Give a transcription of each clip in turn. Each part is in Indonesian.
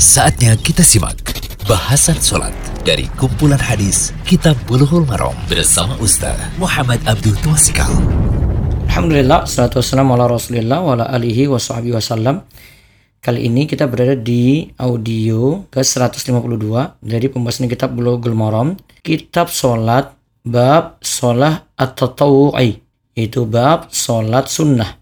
Saatnya kita simak bahasan sholat dari kumpulan hadis Kitab Bulughul Maram bersama Ustaz Muhammad Abdul Tuasikal. Alhamdulillah, salatu wassalamu ala rasulillah wa ala alihi wa sahbihi wasallam. Kali ini kita berada di audio ke 152 dari pembahasan kitab Bulughul Maram, kitab sholat bab sholat at-tatawu'i, yaitu bab sholat sunnah.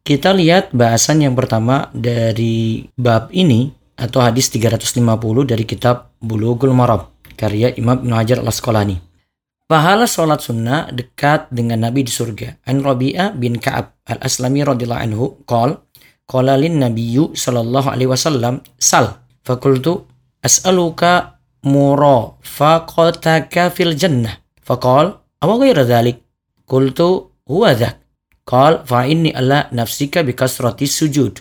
Kita lihat bahasan yang pertama dari bab ini atau hadis 350 dari kitab Bulughul Maram karya Imam Ibn Hajar Al-Asqalani. Pahala sholat sunnah dekat dengan Nabi di surga. An Rabi'ah bin Ka'ab al-Aslami radhiyallahu anhu qol qala lin nabiyyu sallallahu alaihi wasallam sal fakultu as'aluka murafaqataka fil jannah faqal aw ghayra dhalik qultu huwa dhak qal fa inni ala nafsika bi kasrati sujud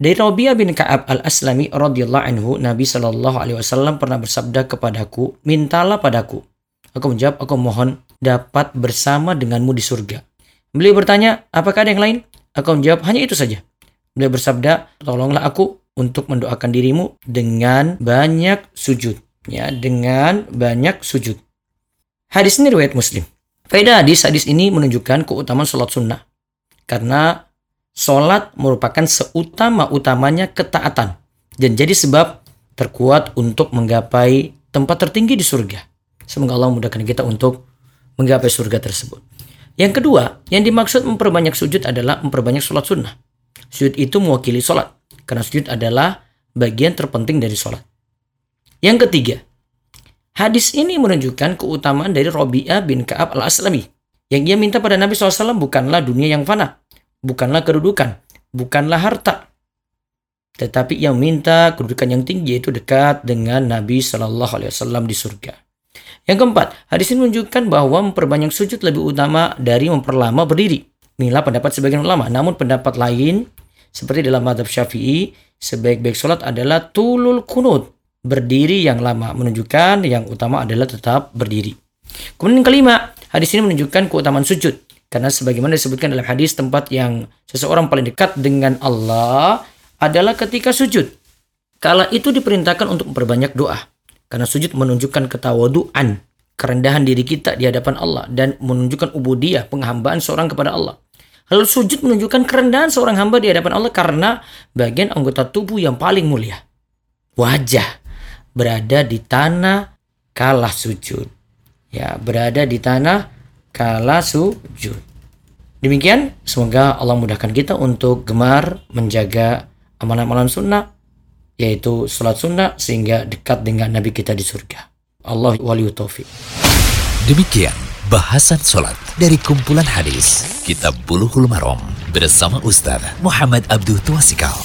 dari Rabi'ah bin Ka'ab al-Aslami radhiyallahu anhu Nabi sallallahu alaihi wasallam pernah bersabda kepadaku mintalah padaku Aku menjawab, aku mohon dapat bersama denganmu di surga. Beliau bertanya, apakah ada yang lain? Aku menjawab, hanya itu saja. Beliau bersabda, tolonglah aku untuk mendoakan dirimu dengan banyak sujud. Ya, dengan banyak sujud. Hadis ini riwayat Muslim. Faedah hadis hadis ini menunjukkan keutamaan sholat sunnah. Karena sholat merupakan seutama-utamanya ketaatan. Dan jadi sebab terkuat untuk menggapai tempat tertinggi di surga. Semoga Allah memudahkan kita untuk menggapai surga tersebut. Yang kedua, yang dimaksud memperbanyak sujud adalah memperbanyak sholat sunnah. Sujud itu mewakili sholat. Karena sujud adalah bagian terpenting dari sholat. Yang ketiga, hadis ini menunjukkan keutamaan dari Robi'ah bin Ka'ab al-Aslami. Yang ia minta pada Nabi SAW bukanlah dunia yang fana. Bukanlah kedudukan. Bukanlah harta. Tetapi yang minta kedudukan yang tinggi yaitu dekat dengan Nabi SAW di surga. Yang keempat, hadis ini menunjukkan bahwa memperbanyak sujud lebih utama dari memperlama berdiri. Inilah pendapat sebagian ulama. Namun pendapat lain, seperti dalam madhab syafi'i, sebaik-baik sholat adalah tulul kunut. Berdiri yang lama. Menunjukkan yang utama adalah tetap berdiri. Kemudian kelima, hadis ini menunjukkan keutamaan sujud. Karena sebagaimana disebutkan dalam hadis tempat yang seseorang paling dekat dengan Allah adalah ketika sujud. Kala itu diperintahkan untuk memperbanyak doa. Karena sujud menunjukkan ketawaduan, kerendahan diri kita di hadapan Allah dan menunjukkan ubudiyah, penghambaan seorang kepada Allah. Lalu sujud menunjukkan kerendahan seorang hamba di hadapan Allah karena bagian anggota tubuh yang paling mulia. Wajah berada di tanah kalah sujud. Ya, berada di tanah kalah sujud. Demikian, semoga Allah mudahkan kita untuk gemar menjaga amalan-amalan sunnah yaitu sholat sunnah sehingga dekat dengan Nabi kita di surga. Allah wali taufik. Demikian bahasan sholat dari kumpulan hadis Kitab Bulughul Maram bersama Ustaz Muhammad Abdul Tuasikal.